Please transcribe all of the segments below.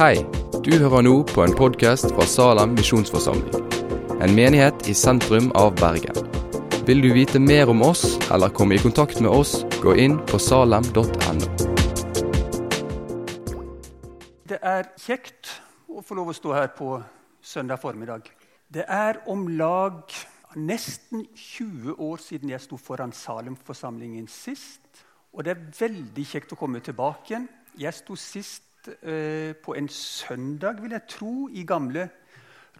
Hei, du hører nå på en podkast fra Salem misjonsforsamling. En menighet i sentrum av Bergen. Vil du vite mer om oss eller komme i kontakt med oss, gå inn på salem.no. Det er kjekt å få lov å stå her på søndag formiddag. Det er om lag nesten 20 år siden jeg sto foran Salem-forsamlingen sist. Og det er veldig kjekt å komme tilbake igjen. Jeg sto sist eh, på en søndag, vil jeg tro, i gamle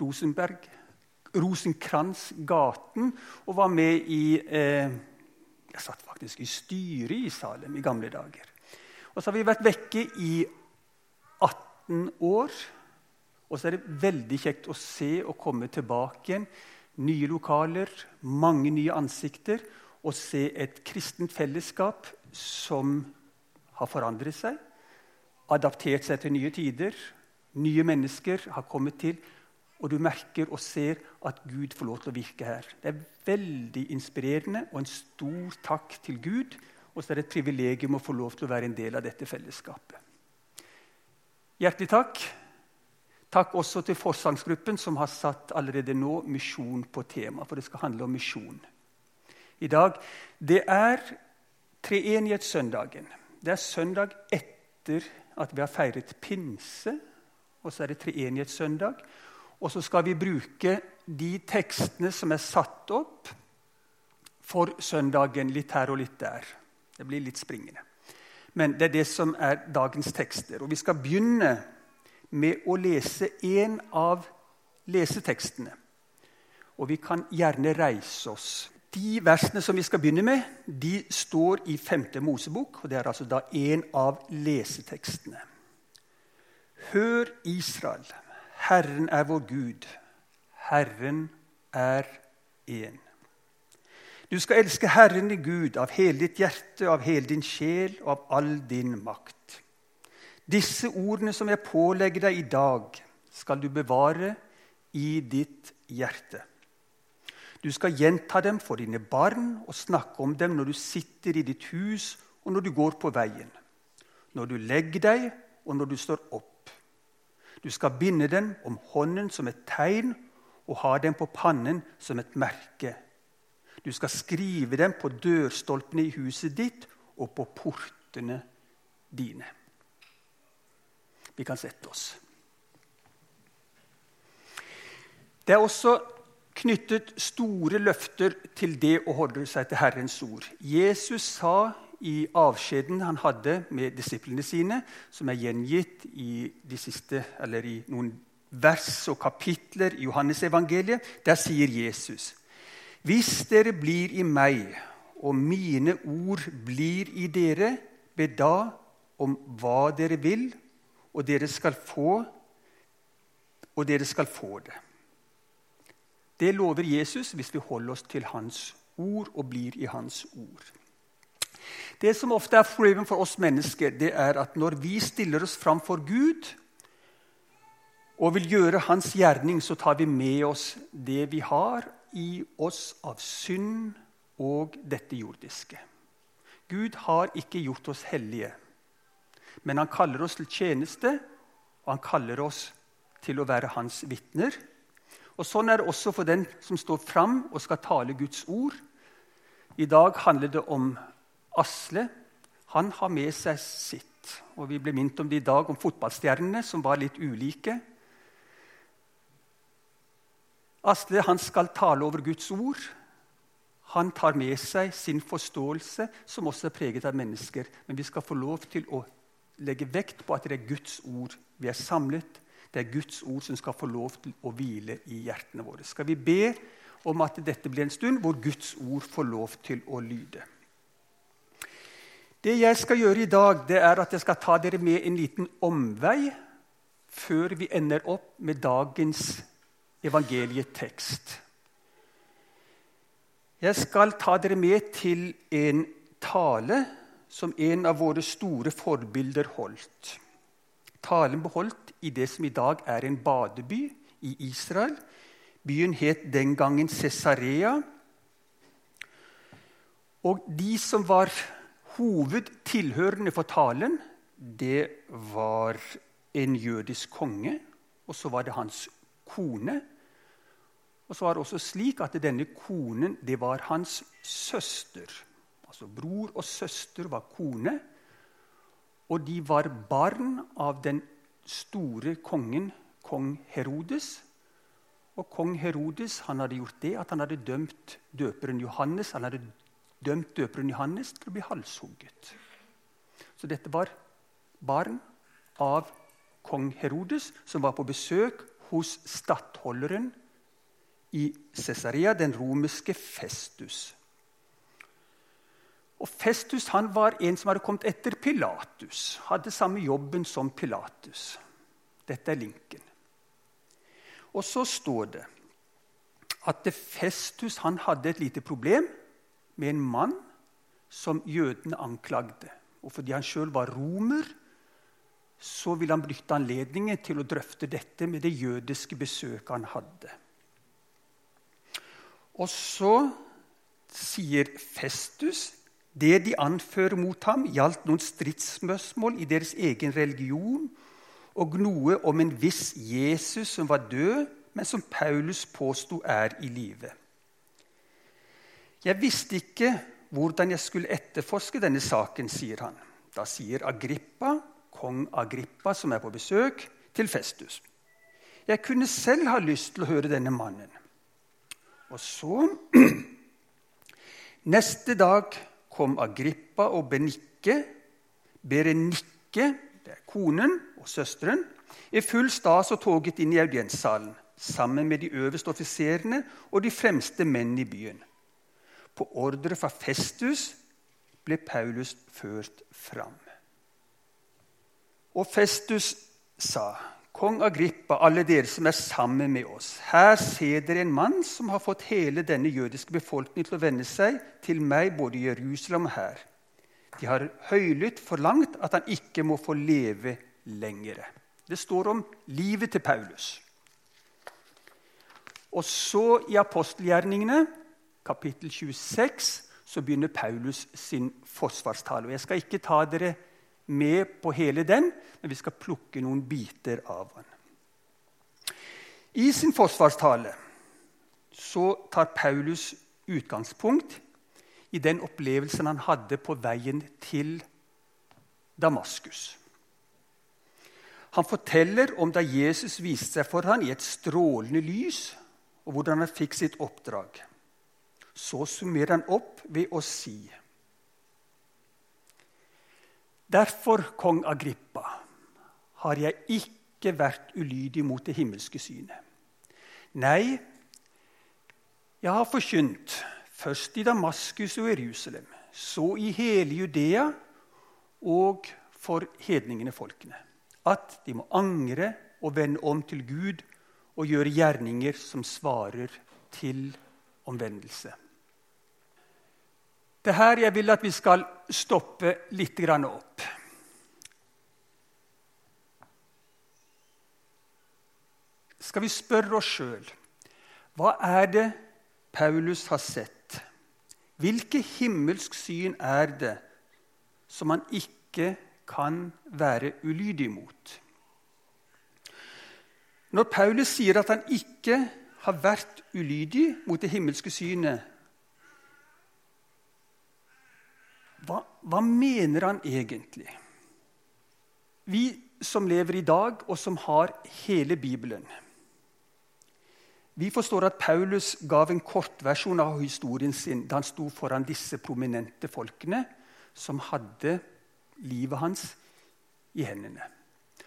Rosenberg, Rosenkransgaten og var med i eh, Jeg satt faktisk i styret i Salem i gamle dager. Og så har vi vært vekke i 18 år. Og så er det veldig kjekt å se og komme tilbake igjen. Nye lokaler, mange nye ansikter. Og se et kristent fellesskap som har forandret seg, adaptert seg til nye tider. Nye mennesker har kommet til, og du merker og ser at Gud får lov til å virke her. Det er veldig inspirerende og en stor takk til Gud. Og så er det et privilegium å få lov til å være en del av dette fellesskapet. Hjertelig takk. Takk også til forsangsgruppen, som har satt allerede nå misjon på tema. For det skal handle om misjon i dag. Det er Treenighetssøndagen. Det er søndag etter at vi har feiret pinse. Og så er det treenighetssøndag. Og så skal vi bruke de tekstene som er satt opp for søndagen, litt her og litt der. Det blir litt springende. Men det er det som er dagens tekster. Og vi skal begynne med å lese en av lesetekstene. Og vi kan gjerne reise oss. De versene som vi skal begynne med, de står i 5. Mosebok. og Det er altså da en av lesetekstene. Hør, Israel, Herren er vår Gud. Herren er én. Du skal elske Herren i Gud av hele ditt hjerte, av hele din sjel og av all din makt. Disse ordene som jeg pålegger deg i dag, skal du bevare i ditt hjerte. Du skal gjenta dem for dine barn og snakke om dem når du sitter i ditt hus og når du går på veien, når du legger deg og når du står opp. Du skal binde dem om hånden som et tegn og ha dem på pannen som et merke. Du skal skrive dem på dørstolpene i huset ditt og på portene dine. Vi kan sette oss. Det er også knyttet store løfter til det å holde seg til Herrens ord. Jesus sa i avskjeden han hadde med disiplene sine, som er gjengitt i, siste, i noen vers og kapitler i Johannesevangeliet, der sier Jesus.: Hvis dere blir i meg, og mine ord blir i dere, be da om hva dere vil, og dere skal få, og dere skal få det. Det lover Jesus hvis vi holder oss til hans ord og blir i hans ord. Det som ofte er problemet for oss mennesker, det er at når vi stiller oss fram for Gud og vil gjøre hans gjerning, så tar vi med oss det vi har i oss av synd og dette jordiske. Gud har ikke gjort oss hellige, men han kaller oss til tjeneste, og han kaller oss til å være hans vitner. Og Sånn er det også for den som står fram og skal tale Guds ord. I dag handler det om Asle. Han har med seg sitt. Og Vi ble minnet om det i dag, om fotballstjernene, som var litt ulike. Asle han skal tale over Guds ord. Han tar med seg sin forståelse, som også er preget av mennesker. Men vi skal få lov til å legge vekt på at det er Guds ord vi er samlet det er Guds ord som skal få lov til å hvile i hjertene våre. Skal vi be om at dette blir en stund hvor Guds ord får lov til å lyde? Det jeg skal gjøre i dag, det er at jeg skal ta dere med en liten omvei før vi ender opp med dagens evangelietekst. Jeg skal ta dere med til en tale som en av våre store forbilder holdt. Talen beholdt i det som i dag er en badeby i Israel. Byen het den gangen Cesarea. Og de som var hovedtilhørende for talen, det var en jødisk konge, og så var det hans kone. Og så var det også slik at denne konen det var hans søster. Altså bror og søster var kone. Og de var barn av den store kongen, kong Herodes. Og kong Herodes han hadde gjort det at han hadde dømt døperen Johannes han hadde dømt døperen Johannes til å bli halshugget. Så dette var barn av kong Herodes, som var på besøk hos stattholderen i Cesarea, den romerske Festus. Og Festus han var en som hadde kommet etter Pilatus. Hadde samme jobben som Pilatus. Dette er linken. Og så står det at Festus han hadde et lite problem med en mann som jødene anklagde. Og fordi han sjøl var romer, så ville han benytte anledningen til å drøfte dette med det jødiske besøket han hadde. Og så sier Festus det de anfører mot ham, gjaldt noen stridsspørsmål i deres egen religion og noe om en viss Jesus som var død, men som Paulus påsto er i live. Jeg visste ikke hvordan jeg skulle etterforske denne saken, sier han. Da sier Agrippa, kong Agrippa, som er på besøk, til Festus. Jeg kunne selv ha lyst til å høre denne mannen. Og så Neste dag kom Agrippa og Benikke, Berenikke, det er konen og søsteren, i full stas og toget inn i audienssalen sammen med de øverste offiserene og de fremste menn i byen. På ordre fra Festus ble Paulus ført fram. Og Festus sa, 'Kong Agrippa, alle dere som er sammen med oss.' 'Her ser dere en mann som har fått hele denne jødiske befolkningen til å venne seg til meg både i Jerusalem og her.' 'De har høylytt forlangt at han ikke må få leve lenger.' Det står om livet til Paulus. Og så i apostelgjerningene, kapittel 26, så begynner Paulus sin forsvarstale. Og Jeg skal ikke ta dere med på hele den, men vi skal plukke noen biter av den. I sin forsvarstale så tar Paulus utgangspunkt i den opplevelsen han hadde på veien til Damaskus. Han forteller om da Jesus viste seg for ham i et strålende lys, og hvordan han fikk sitt oppdrag. Så summerer han opp ved å si Derfor, kong Agrippa, har jeg ikke vært ulydig mot det himmelske synet. Nei, jeg har forkynt, først i Damaskus og Jerusalem, så i hele Judea og for hedningene folkene, at de må angre og vende om til Gud og gjøre gjerninger som svarer til omvendelse. Det er her jeg vil at vi skal stoppe litt opp. Skal vi spørre oss sjøl hva er det Paulus har sett? Hvilke himmelsk syn er det som han ikke kan være ulydig mot? Når Paulus sier at han ikke har vært ulydig mot det himmelske synet, hva, hva mener han egentlig? Vi som lever i dag, og som har hele Bibelen Vi forstår at Paulus gav en kortversjon av historien sin da han sto foran disse prominente folkene som hadde livet hans i hendene.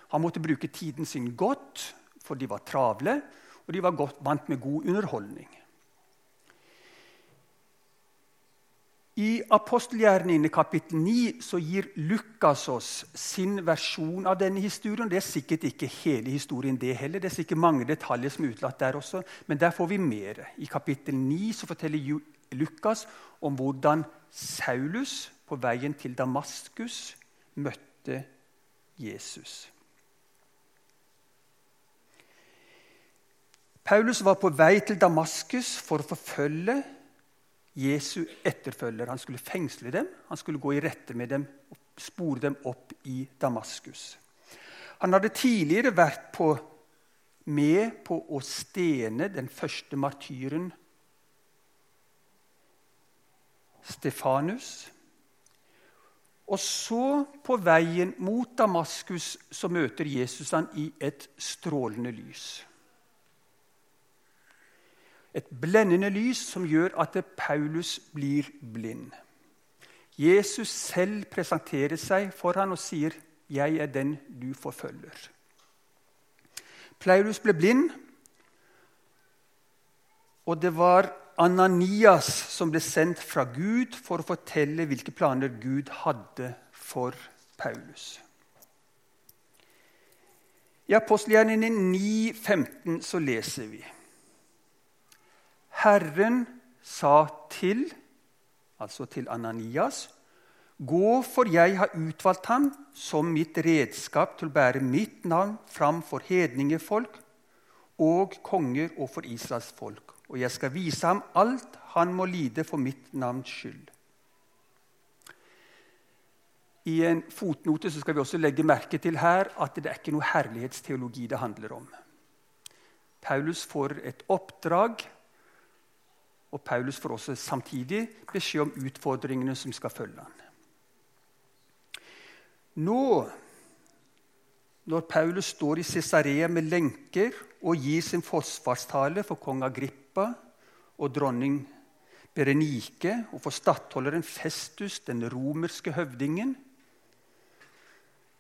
Han måtte bruke tiden sin godt for de var travle, og de var godt vant med god underholdning. I apostelgjerningene kapittel 9 så gir Lukas oss sin versjon av denne historien. Det er sikkert ikke hele historien, det heller. Det er sikkert mange detaljer som er utlatt der også, men der får vi mer. I kapittel 9 så forteller Lukas om hvordan Saulus på veien til Damaskus møtte Jesus. Paulus var på vei til Damaskus for å forfølge Jesu etterfølger. Han skulle fengsle dem, han skulle gå i rette med dem og spore dem opp i Damaskus. Han hadde tidligere vært på, med på å stene den første martyren, Stefanus. Og så, på veien mot Damaskus, så møter Jesus han i et strålende lys. Et blendende lys som gjør at Paulus blir blind. Jesus selv presenterer seg for han og sier, 'Jeg er den du forfølger'. Paulus ble blind, og det var Ananias som ble sendt fra Gud for å fortelle hvilke planer Gud hadde for Paulus. I apostelgjerningen 9,15 så leser vi Herren sa til, altså til Ananias, Gå, for jeg har utvalgt ham som mitt redskap til å bære mitt navn fram for hedningefolk og konger og for Israels folk. Og jeg skal vise ham alt han må lide for mitt navns skyld. I en fotnote skal vi også legge merke til her at det er ikke noe herlighetsteologi det handler om. Paulus får et oppdrag og Paulus får også samtidig beskjed om utfordringene som skal følge han. Nå, når Paulus står i Cesarea med lenker og gir sin forsvarstale for kong Agrippa og dronning Berenike og for stattholderen Festus, den romerske høvdingen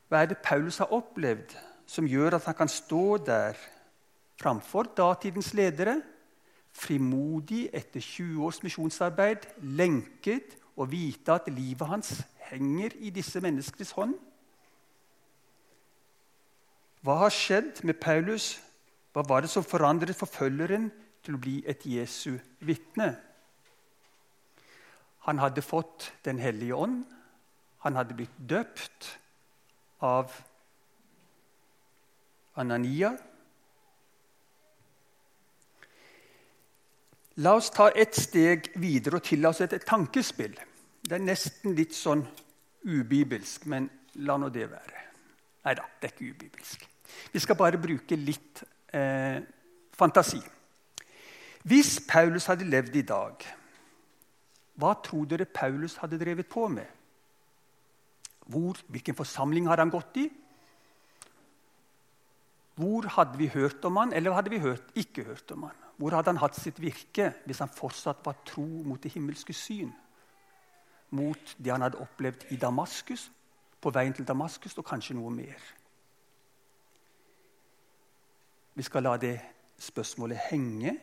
Hva er det Paulus har opplevd som gjør at han kan stå der framfor datidens ledere frimodig etter 20 års misjonsarbeid, lenket og vite at livet hans henger i disse menneskenes hånd? Hva har skjedd med Paulus? Hva var det som forandret forfølgeren til å bli et Jesu vitne? Han hadde fått Den hellige ånd. Han hadde blitt døpt av Anania. La oss ta et steg videre og tillate oss et tankespill. Det er nesten litt sånn ubibelsk, men la nå det være. Nei da, det er ikke ubibelsk. Vi skal bare bruke litt eh, fantasi. Hvis Paulus hadde levd i dag, hva tror dere Paulus hadde drevet på med? Hvor, hvilken forsamling hadde han gått i? Hvor hadde vi hørt om han, eller hadde vi hørt, ikke hørt om han? Hvor hadde han hatt sitt virke hvis han fortsatt var tro mot det himmelske syn? Mot det han hadde opplevd i Damaskus, på veien til Damaskus, og kanskje noe mer. Vi skal la det spørsmålet henge.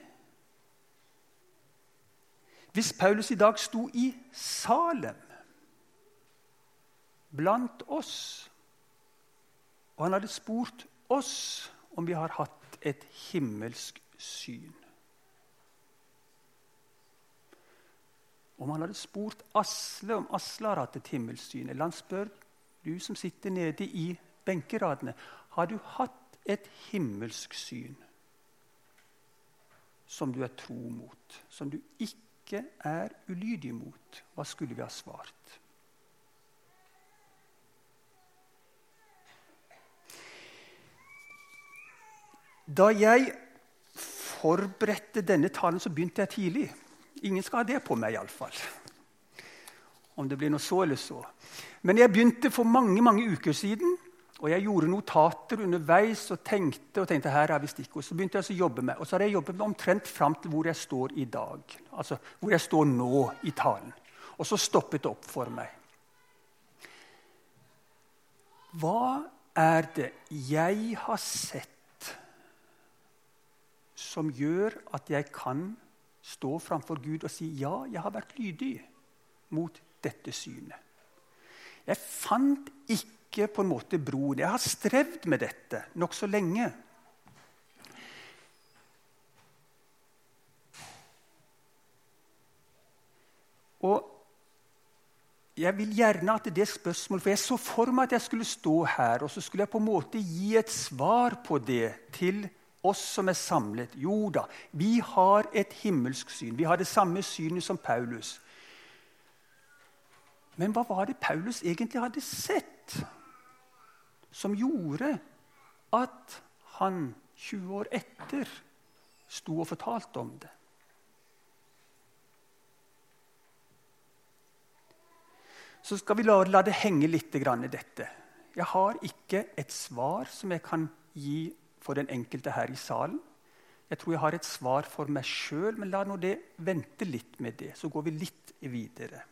Hvis Paulus i dag sto i Salem blant oss, og han hadde spurt oss om vi har hatt et himmelsk syn Om han hadde spurt Asle om Asle har hatt et himmelssyn, eller han spør du som sitter nede i benkeradene, har du hatt et himmelsk syn som du er tro mot, som du ikke er ulydig mot? Hva skulle vi ha svart? Da jeg forberedte denne talen, så begynte jeg tidlig. Ingen skal ha det på meg, iallfall. Om det blir noe så eller så. Men jeg begynte for mange mange uker siden. Og jeg gjorde notater underveis og tenkte og tenkte, her er vi stikkord. Så begynte jeg å jobbe med, og så har jeg jobbet med omtrent fram til hvor jeg står i dag. Altså hvor jeg står nå i talen. Og så stoppet det opp for meg. Hva er det jeg har sett som gjør at jeg kan stå framfor Gud og si ja, jeg har vært lydig mot dette synet. Jeg fant ikke på en måte broen. Jeg har strevd med dette nokså lenge. Og jeg vil gjerne at det spørsmålet, for Jeg så for meg at jeg skulle stå her og så skulle jeg på en måte gi et svar på det til oss som er samlet. Jo da, vi har et himmelsk syn. Vi har det samme synet som Paulus. Men hva var det Paulus egentlig hadde sett, som gjorde at han 20 år etter sto og fortalte om det. Så skal vi la, la det henge litt i dette. Jeg har ikke et svar som jeg kan gi for den enkelte her i salen. Jeg tror jeg har et svar for meg sjøl, men la nå det vente litt med det. Så går vi litt videre.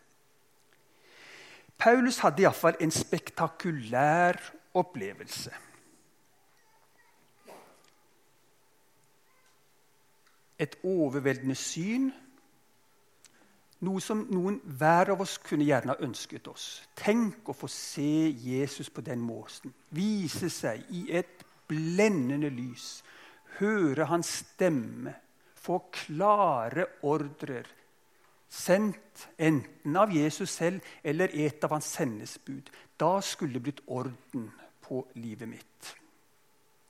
Paulus hadde iallfall en spektakulær opplevelse. Et overveldende syn. Noe som noen hver av oss kunne gjerne ha ønsket oss. Tenk å få se Jesus på den måten. Vise seg i et blendende lys. Høre hans stemme. Få klare ordrer sendt enten av Jesus selv eller et av hans sendesbud. Da skulle det blitt orden på livet mitt.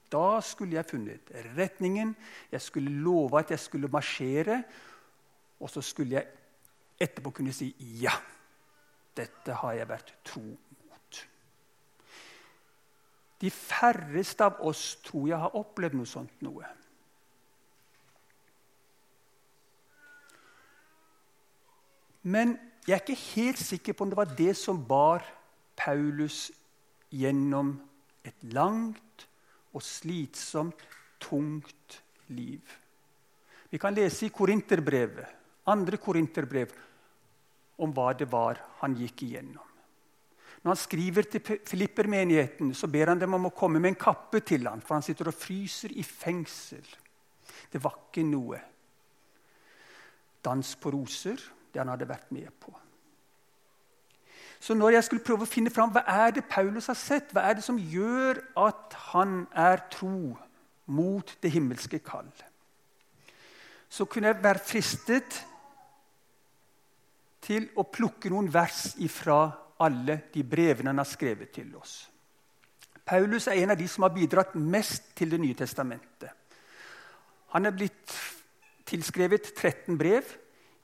Da skulle jeg funnet retningen, jeg skulle love at jeg skulle marsjere. Og så skulle jeg etterpå kunne si ja, dette har jeg vært tro. De færreste av oss tror jeg har opplevd noe sånt noe. Men jeg er ikke helt sikker på om det var det som bar Paulus gjennom et langt og slitsomt, tungt liv. Vi kan lese i Korinterbrevet, andre Korinterbrev om hva det var han gikk igjennom. Når han skriver til Filippermenigheten, så ber han dem om å komme med en kappe til ham, for han sitter og fryser i fengsel. Det var ikke noe dans på roser det han hadde vært med på. Så når jeg skulle prøve å finne fram hva er det Paulus har sett, hva er det som gjør at han er tro mot det himmelske kall, så kunne jeg være fristet til å plukke noen vers ifra alle de brevene han har skrevet til oss. Paulus er en av de som har bidratt mest til Det nye testamentet. Han er blitt tilskrevet 13 brev.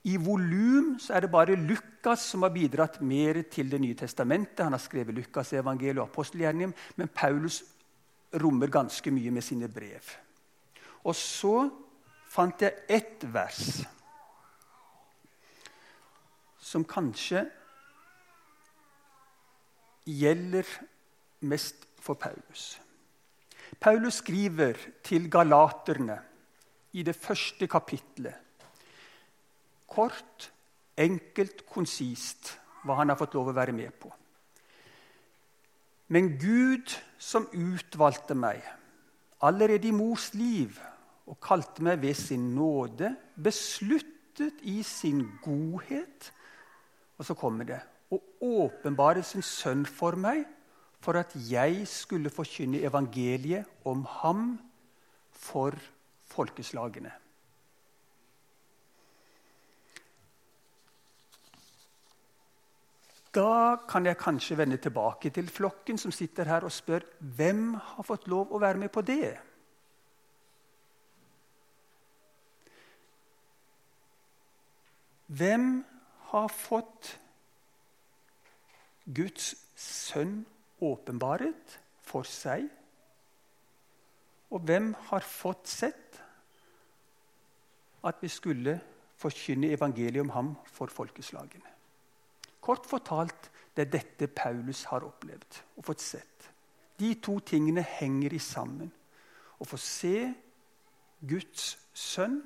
I volum er det bare Lukas som har bidratt mer til Det nye testamentet. Han har skrevet Lukas evangeliet og apostelgjerningen, men Paulus rommer ganske mye med sine brev. Og så fant jeg ett vers som kanskje gjelder mest for Paulus. Paulus skriver til galaterne i det første kapitlet Kort, enkelt, konsist hva han har fått lov å være med på. Men Gud, som utvalgte meg allerede i mors liv og kalte meg ved sin nåde, besluttet i sin godhet Og så kommer det å åpenbare sin sønn for meg for at jeg skulle forkynne evangeliet om ham for folkeslagene. Da kan jeg kanskje vende tilbake til flokken som sitter her og spør hvem har fått lov å være med på det. Hvem har fått Guds sønn åpenbaret for seg? Og hvem har fått sett at vi skulle forkynne evangeliet om ham for folkeslagene? Kort fortalt det er dette Paulus har opplevd og fått sett. De to tingene henger i sammen. Å få se Guds sønn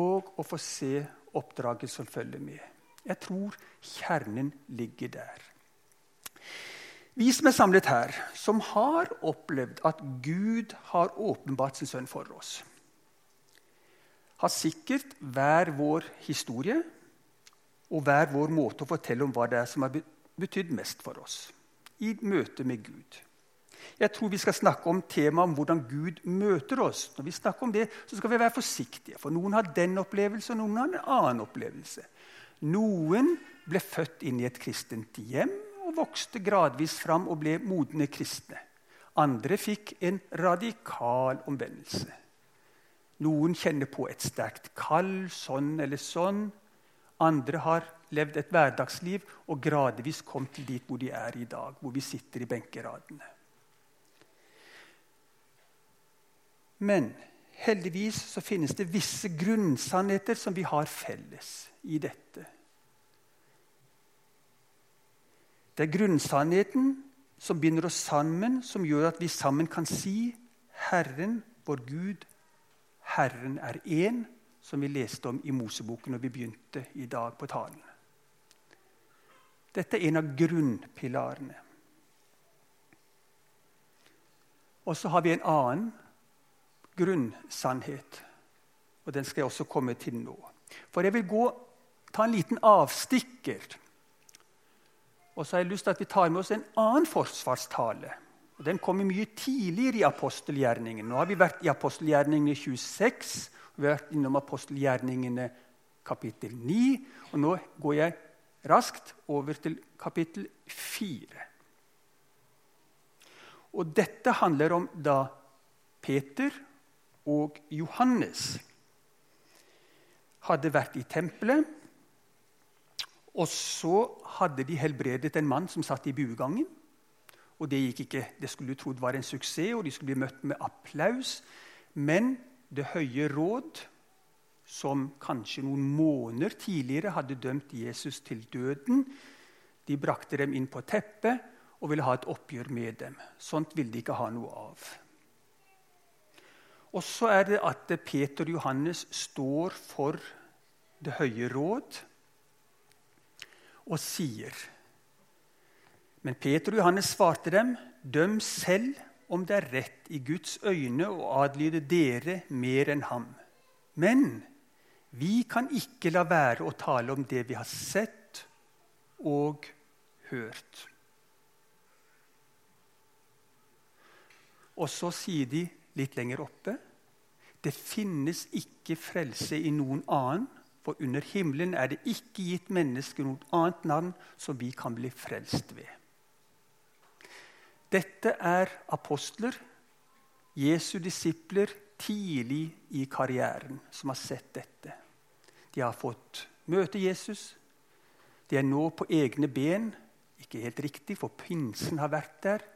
og å få se oppdraget som følger med. Jeg tror kjernen ligger der. Vi som er samlet her, som har opplevd at Gud har åpenbart sin sønn for oss, har sikkert hver vår historie og hver vår måte å fortelle om hva det er som har betydd mest for oss i møte med Gud. Jeg tror vi skal snakke om temaet om hvordan Gud møter oss. Når vi snakker om det, så skal vi være forsiktige, for noen har den opplevelsen, og noen har en annen opplevelse. Noen ble født inn i et kristent hjem og vokste gradvis fram og ble modne kristne. Andre fikk en radikal omvendelse. Noen kjenner på et sterkt kall, sånn eller sånn. Andre har levd et hverdagsliv og gradvis kommet dit hvor de er i dag, hvor vi sitter i benkeradene. Men heldigvis så finnes det visse grunnsannheter som vi har felles i dette. Det er grunnsannheten som binder oss sammen, som gjør at vi sammen kan si Herren, vår Gud, Herren er én, som vi leste om i Moseboken når vi begynte i dag på talen. Dette er en av grunnpilarene. Og så har vi en annen grunnsannhet, og den skal jeg også komme til nå. For jeg vil gå, ta en liten avstikker. Og så har jeg lyst til at vi tar med oss en annen forsvarstale. Og Den kommer mye tidligere i apostelgjerningene. Nå har vi vært i apostelgjerningene 26, og vi har vært innom apostelgjerningene kapittel 9. Og nå går jeg raskt over til kapittel 4. Og dette handler om da Peter og Johannes hadde vært i tempelet. Og så hadde de helbredet en mann som satt i buegangen. Og Det gikk ikke, det skulle trodd var en suksess, og de skulle bli møtt med applaus. Men Det høye råd, som kanskje noen måneder tidligere hadde dømt Jesus til døden, de brakte dem inn på teppet og ville ha et oppgjør med dem. Sånt ville de ikke ha noe av. Og så er det at Peter og Johannes står for Det høye råd og sier Men Peter og Johannes svarte dem, døm selv om det er rett i Guds øyne å adlyde dere mer enn ham. Men vi kan ikke la være å tale om det vi har sett og hørt. Og så sier de litt lenger oppe det finnes ikke frelse i noen annen, for under himmelen er det ikke gitt mennesker noe annet navn som vi kan bli frelst ved. Dette er apostler, Jesu disipler, tidlig i karrieren, som har sett dette. De har fått møte Jesus. De er nå på egne ben. Ikke helt riktig, for pinsen har vært der.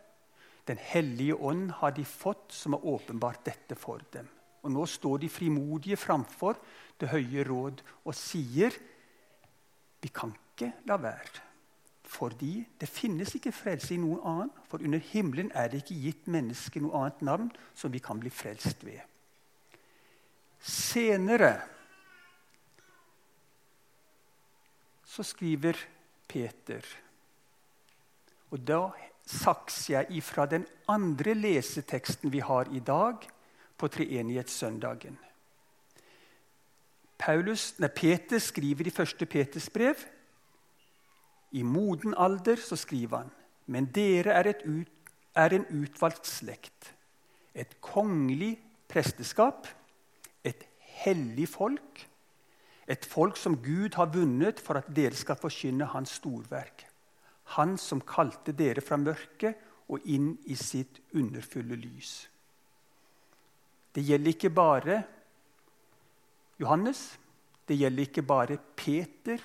Den hellige ånd har de fått, som har åpenbart dette for dem. Og Nå står de frimodige framfor Det høye råd og sier vi kan ikke la være. Fordi det finnes ikke frelse i noen annen. For under himmelen er det ikke gitt mennesket noe annet navn som vi kan bli frelst ved. Senere så skriver Peter Og da sakser jeg ifra den andre leseteksten vi har i dag, på treenighetssøndagen. Paulus, nei, Peter skriver i første Peters brev. I moden alder så skriver han.: Men dere er, ut, er en utvalgt slekt, et kongelig presteskap, et hellig folk, et folk som Gud har vunnet for at dere skal forkynne Hans storverk. Han som kalte dere fra mørket og inn i sitt underfulle lys. Det gjelder ikke bare Johannes, det gjelder ikke bare Peter,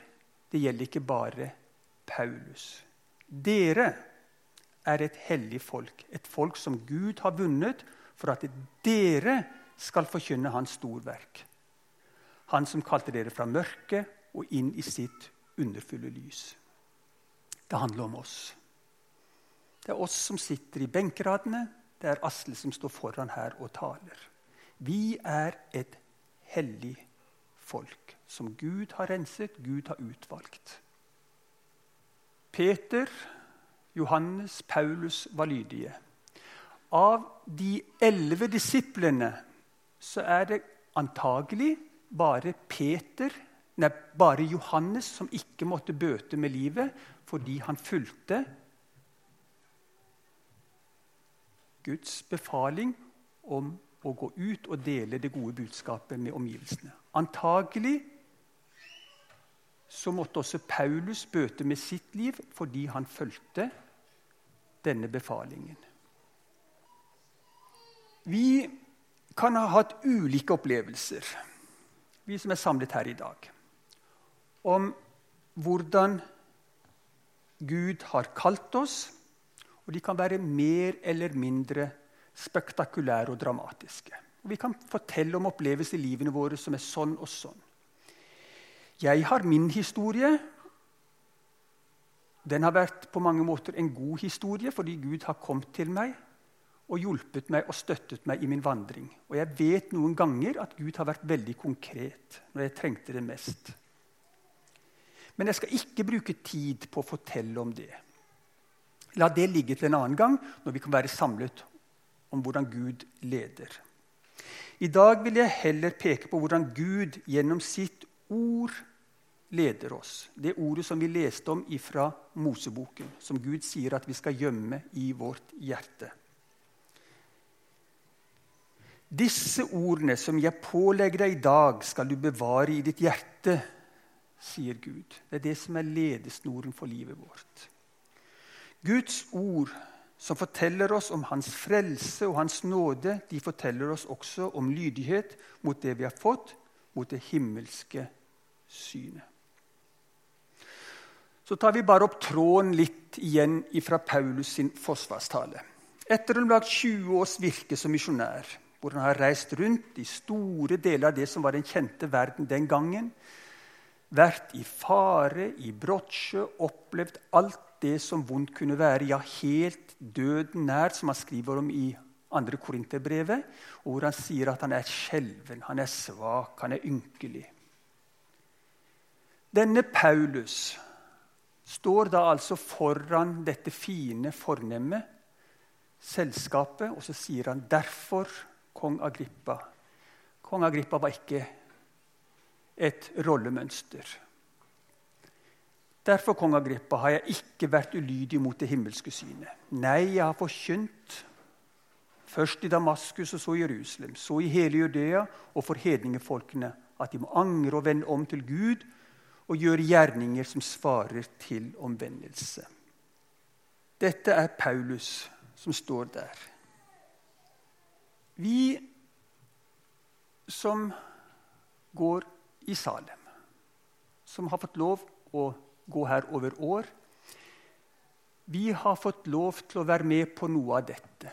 det gjelder ikke bare Paulus. Dere er et hellig folk, et folk som Gud har vunnet for at dere skal forkynne Hans storverk. Han som kalte dere fra mørket og inn i sitt underfulle lys. Det handler om oss. Det er oss som sitter i benkeradene. Det er Asle som står foran her og taler. Vi er et hellig folk som Gud har renset, Gud har utvalgt. Peter, Johannes, Paulus var lydige. Av de elleve disiplene så er det antagelig bare Peter, nei, bare Johannes som ikke måtte bøte med livet, fordi han fulgte Guds befaling om å gå ut og dele det gode budskapet med omgivelsene. Antagelig så måtte også Paulus bøte med sitt liv fordi han fulgte denne befalingen. Vi kan ha hatt ulike opplevelser, vi som er samlet her i dag, om hvordan Gud har kalt oss, og de kan være mer eller mindre spektakulære og dramatiske. Vi kan fortelle om opplevelser i livene våre som er sånn og sånn. Jeg har min historie. Den har vært på mange måter en god historie fordi Gud har kommet til meg og hjulpet meg og støttet meg i min vandring. Og jeg vet noen ganger at Gud har vært veldig konkret når jeg trengte det mest. Men jeg skal ikke bruke tid på å fortelle om det. La det ligge til en annen gang, når vi kan være samlet om hvordan Gud leder. I dag vil jeg heller peke på hvordan Gud gjennom sitt ord leder oss. Det ordet som vi leste om fra Moseboken, som Gud sier at vi skal gjemme i vårt hjerte. Disse ordene som jeg pålegger deg i dag, skal du bevare i ditt hjerte, sier Gud. Det er det som er ledesnoren for livet vårt. Guds ord som forteller oss om hans frelse og hans nåde, de forteller oss også om lydighet mot det vi har fått, mot det himmelske synet. Så tar vi bare opp tråden litt igjen fra Paulus sin forsvarstale. Etter om lag 20 års virke som misjonær hvor han har reist rundt i store deler av det som var den kjente verden den gangen. Vært i fare, i brottsjø, opplevd alt det som vondt kunne være. Ja, helt døden nær, som han skriver om i 2. Korinterbrevet. Hvor han sier at han er skjelven, han er svak, han er ynkelig. Denne Paulus står da altså foran dette fine fornemme selskapet, og så sier han derfor kong Agrippa. Kong Agrippa var ikke et rollemønster. Derfor kong Agrippa, har jeg ikke vært ulydig mot det himmelske synet. Nei, jeg har forkynt, først i Damaskus og så i Jerusalem, så i hele Judea og for hedningefolkene, at de må angre og vende om til Gud og gjøre gjerninger som svarer til omvendelse. Dette er Paulus som står der. Vi som går i Salem, som har fått lov å gå her over år Vi har fått lov til å være med på noe av dette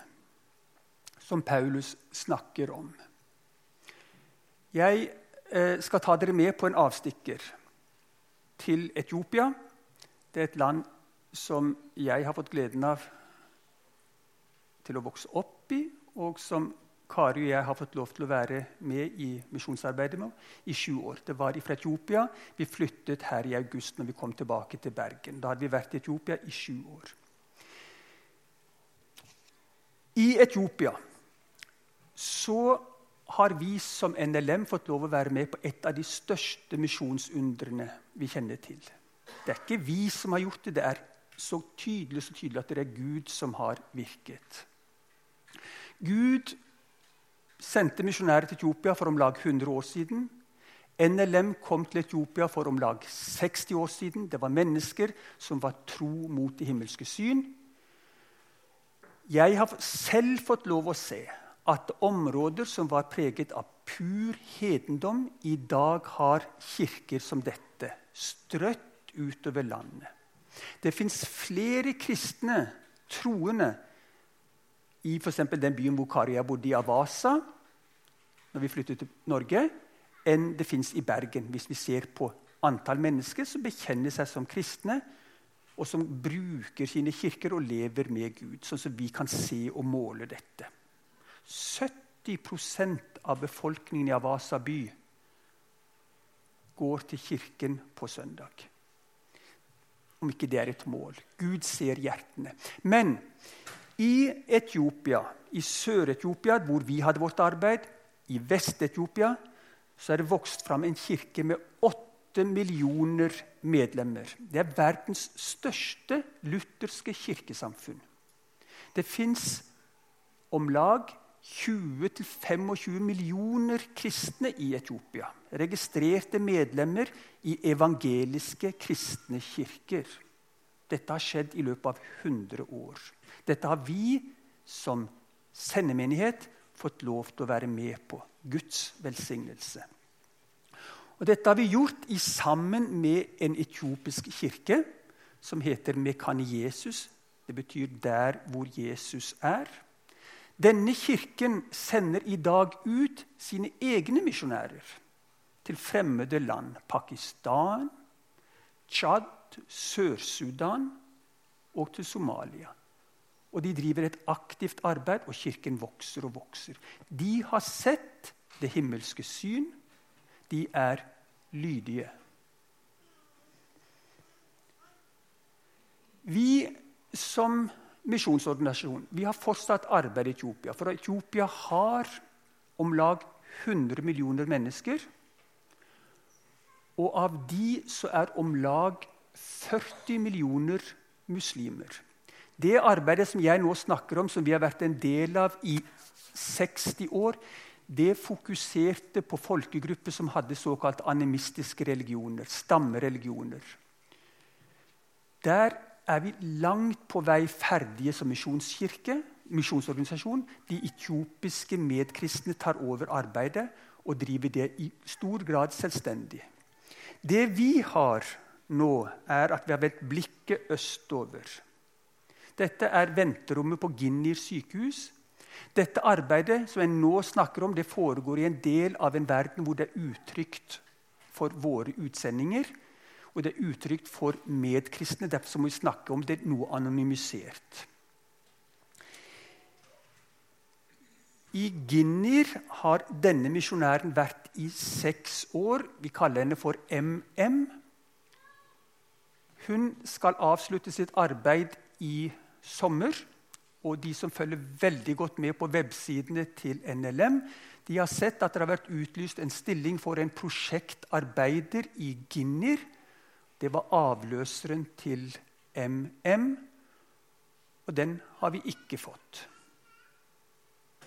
som Paulus snakker om. Jeg eh, skal ta dere med på en avstikker til Etiopia. Det er et land som jeg har fått gleden av til å vokse opp i, og som Kari og jeg har fått lov til å være med i misjonsarbeidet med i sju år. Det var fra Etiopia. Vi flyttet her i august når vi kom tilbake til Bergen. Da hadde vi vært i Etiopia i sju år. I Etiopia så har vi som NLM fått lov å være med på et av de største misjonsundrene vi kjenner til. Det er ikke vi som har gjort det. Det er så tydelig, så tydelig at det er Gud som har virket. Gud sendte misjonærer til Etiopia for om lag 100 år siden. NLM kom til Etiopia for om lag 60 år siden. Det var mennesker som var tro mot det himmelske syn. Jeg har selv fått lov å se at områder som var preget av pur hedendom, i dag har kirker som dette strøtt utover landet. Det fins flere kristne troende i for den byen hvor Karia bodde, i Avasa, når vi flyttet til Norge, enn det fins i Bergen, hvis vi ser på antall mennesker som bekjenner seg som kristne, og som bruker sine kirker og lever med Gud, sånn som vi kan se og måle dette. 70% av befolkningen i Avasa by går til kirken på søndag. Om ikke det er et mål. Gud ser hjertene. Men i Etiopia, i Sør-Etiopia, hvor vi hadde vårt arbeid, i Vest-Etiopia, så er det vokst fram en kirke med åtte millioner medlemmer. Det er verdens største lutherske kirkesamfunn. Det fins om lag 20-25 millioner kristne i Etiopia. Registrerte medlemmer i evangeliske kristne kirker. Dette har skjedd i løpet av 100 år. Dette har vi som sendemenighet fått lov til å være med på. Guds velsignelse. Og Dette har vi gjort i sammen med en etiopisk kirke som heter Mekani Jesus. Det betyr 'der hvor Jesus er'. Denne kirken sender i dag ut sine egne misjonærer til fremmede land. Pakistan, Tsjad, Sør-Sudan og til Somalia. Og de driver et aktivt arbeid, og kirken vokser og vokser. De har sett det himmelske syn. De er lydige. Vi som misjonsorganisasjon vi har fortsatt arbeid i Etiopia. For Etiopia har om lag 100 millioner mennesker. Og av de så er om lag 40 millioner muslimer. Det arbeidet som jeg nå snakker om, som vi har vært en del av i 60 år, det fokuserte på folkegrupper som hadde såkalt animistiske religioner, stammereligioner. Der er vi langt på vei ferdige som misjonskirke, misjonsorganisasjon. De etiopiske medkristne tar over arbeidet og driver det i stor grad selvstendig. Det vi har nå, er at vi har vendt blikket østover. Dette er venterommet på Ginnir sykehus. Dette arbeidet som jeg nå snakker om, det foregår i en del av en verden hvor det er utrygt for våre utsendinger og det er utrygt for medkristne. Derfor må vi snakke om det noe anonymisert. I Ginnir har denne misjonæren vært i seks år. Vi kaller henne for MM. Hun skal avslutte sitt arbeid i sommer. Og de som følger veldig godt med på websidene til NLM, de har sett at det har vært utlyst en stilling for en prosjektarbeider i Ginner det var avløseren til MM, og den har vi ikke fått.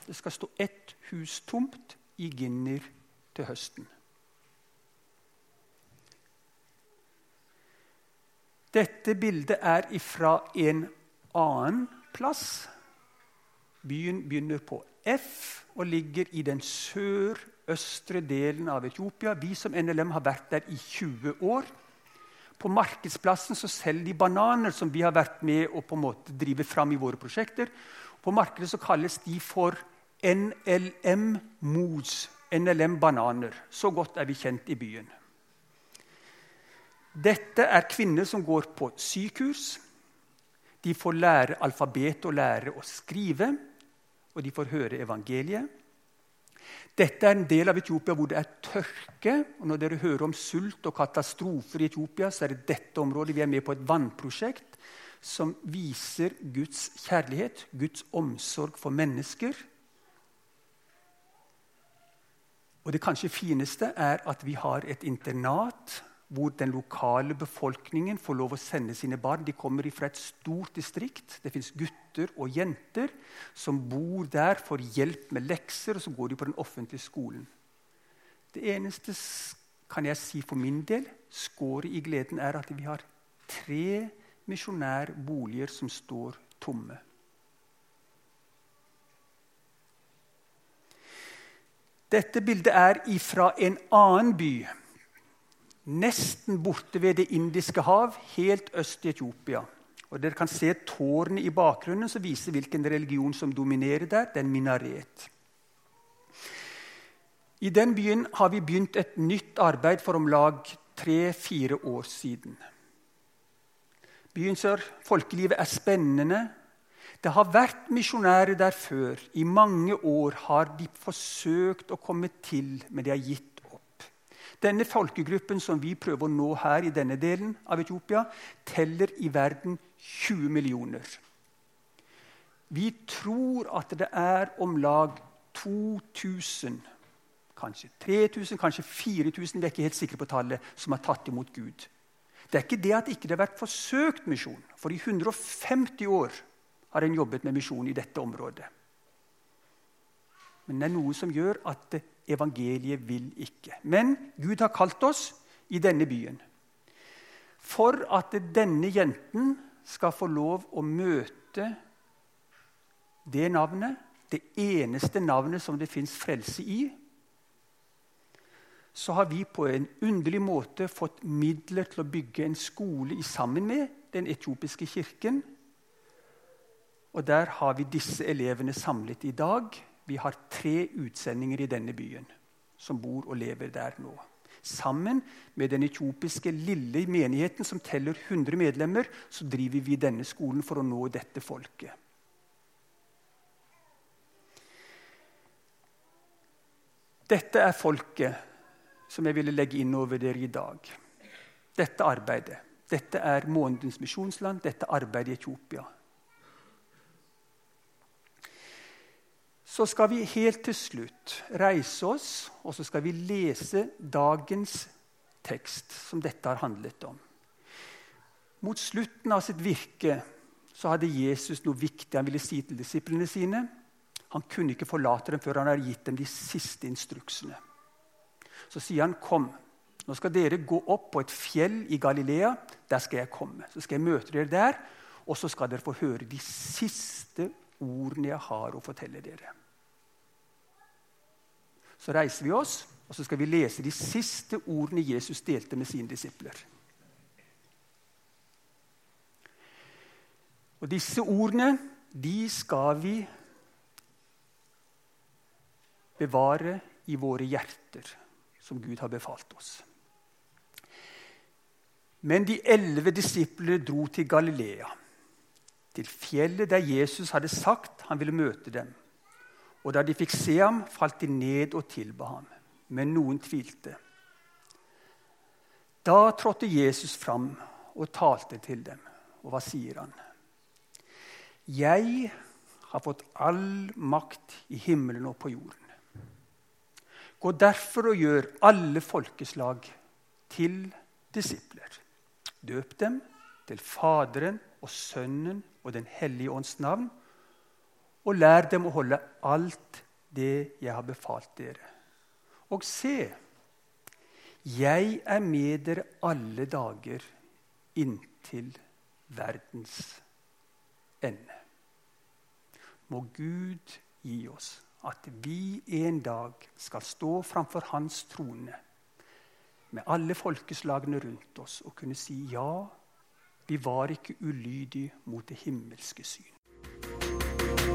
Det skal stå ett hus tomt i Ginner til høsten. Dette bildet er ifra en annen plass. Byen begynner på F og ligger i den sørøstre delen av Etiopia. Vi som NLM har vært der i 20 år. På markedsplassen så selger de bananer som vi har vært med å på en måte drive fram i våre prosjekter. På markedet så kalles de for NLM Mos. NLM Bananer. Så godt er vi kjent i byen. Dette er kvinner som går på sykehus. De får lære alfabet og lære å skrive, og de får høre evangeliet. Dette er en del av Etiopia hvor det er tørke. og Når dere hører om sult og katastrofer i Etiopia, så er det dette området vi er med på et vannprosjekt som viser Guds kjærlighet, Guds omsorg for mennesker. Og det kanskje fineste er at vi har et internat hvor den lokale befolkningen får lov å sende sine barn. De kommer fra et stort distrikt. Det fins gutter og jenter som bor der, får hjelp med lekser, og så går de på den offentlige skolen. Det eneste kan jeg si for min del, skåret i gleden, er at vi har tre misjonærboliger som står tomme. Dette bildet er ifra en annen by nesten borte ved Det indiske hav, helt øst i Etiopia. Og Dere kan se tårnet i bakgrunnen som viser hvilken religion som dominerer der. Er minaret. I den byen har vi begynt et nytt arbeid for om lag tre-fire år siden. Byens folkelivet er spennende. Det har vært misjonærer der før. I mange år har de forsøkt å komme til, men de har gitt denne folkegruppen som vi prøver å nå her i denne delen av Etiopia, teller i verden 20 millioner. Vi tror at det er om lag 2000, kanskje 3000, kanskje 4000 vi er ikke helt sikre på tallet, som har tatt imot Gud. Det er ikke det at det ikke har vært forsøkt misjon. For i 150 år har en jobbet med misjon i dette området. Men det er noe som gjør at evangeliet vil ikke. Men Gud har kalt oss i denne byen for at denne jenten skal få lov å møte det navnet, det eneste navnet som det fins frelse i. Så har vi på en underlig måte fått midler til å bygge en skole sammen med den etiopiske kirken. Og der har vi disse elevene samlet i dag. Vi har tre utsendinger i denne byen som bor og lever der nå. Sammen med den etiopiske lille menigheten som teller 100 medlemmer, så driver vi denne skolen for å nå dette folket. Dette er folket som jeg ville legge inn over dere i dag. Dette arbeidet. Dette er månedens misjonsland, dette arbeidet i Etiopia. Så skal vi helt til slutt reise oss, og så skal vi lese dagens tekst, som dette har handlet om. Mot slutten av sitt virke så hadde Jesus noe viktig han ville si til disiplene sine. Han kunne ikke forlate dem før han hadde gitt dem de siste instruksene. Så sier han, 'Kom, nå skal dere gå opp på et fjell i Galilea. Der skal jeg komme. Så skal jeg møte dere der, og så skal dere få høre de siste ordene jeg har å fortelle dere. Så reiser vi oss, og så skal vi lese de siste ordene Jesus delte med sine disipler. Og disse ordene, de skal vi bevare i våre hjerter, som Gud har befalt oss. Men de elleve disiplene dro til Galilea, til fjellet der Jesus hadde sagt han ville møte dem. Og da de fikk se ham, falt de ned og tilba ham. Men noen tvilte. Da trådte Jesus fram og talte til dem. Og hva sier han? Jeg har fått all makt i himmelen og på jorden. Gå derfor og gjør alle folkeslag til disipler. Døp dem til Faderen og Sønnen og Den hellige ånds navn og lær dem å holde alt det jeg har befalt dere. Og se, jeg er med dere alle dager inntil verdens ende. Må Gud gi oss at vi en dag skal stå framfor Hans trone med alle folkeslagene rundt oss og kunne si ja, vi var ikke ulydige mot det himmelske syn.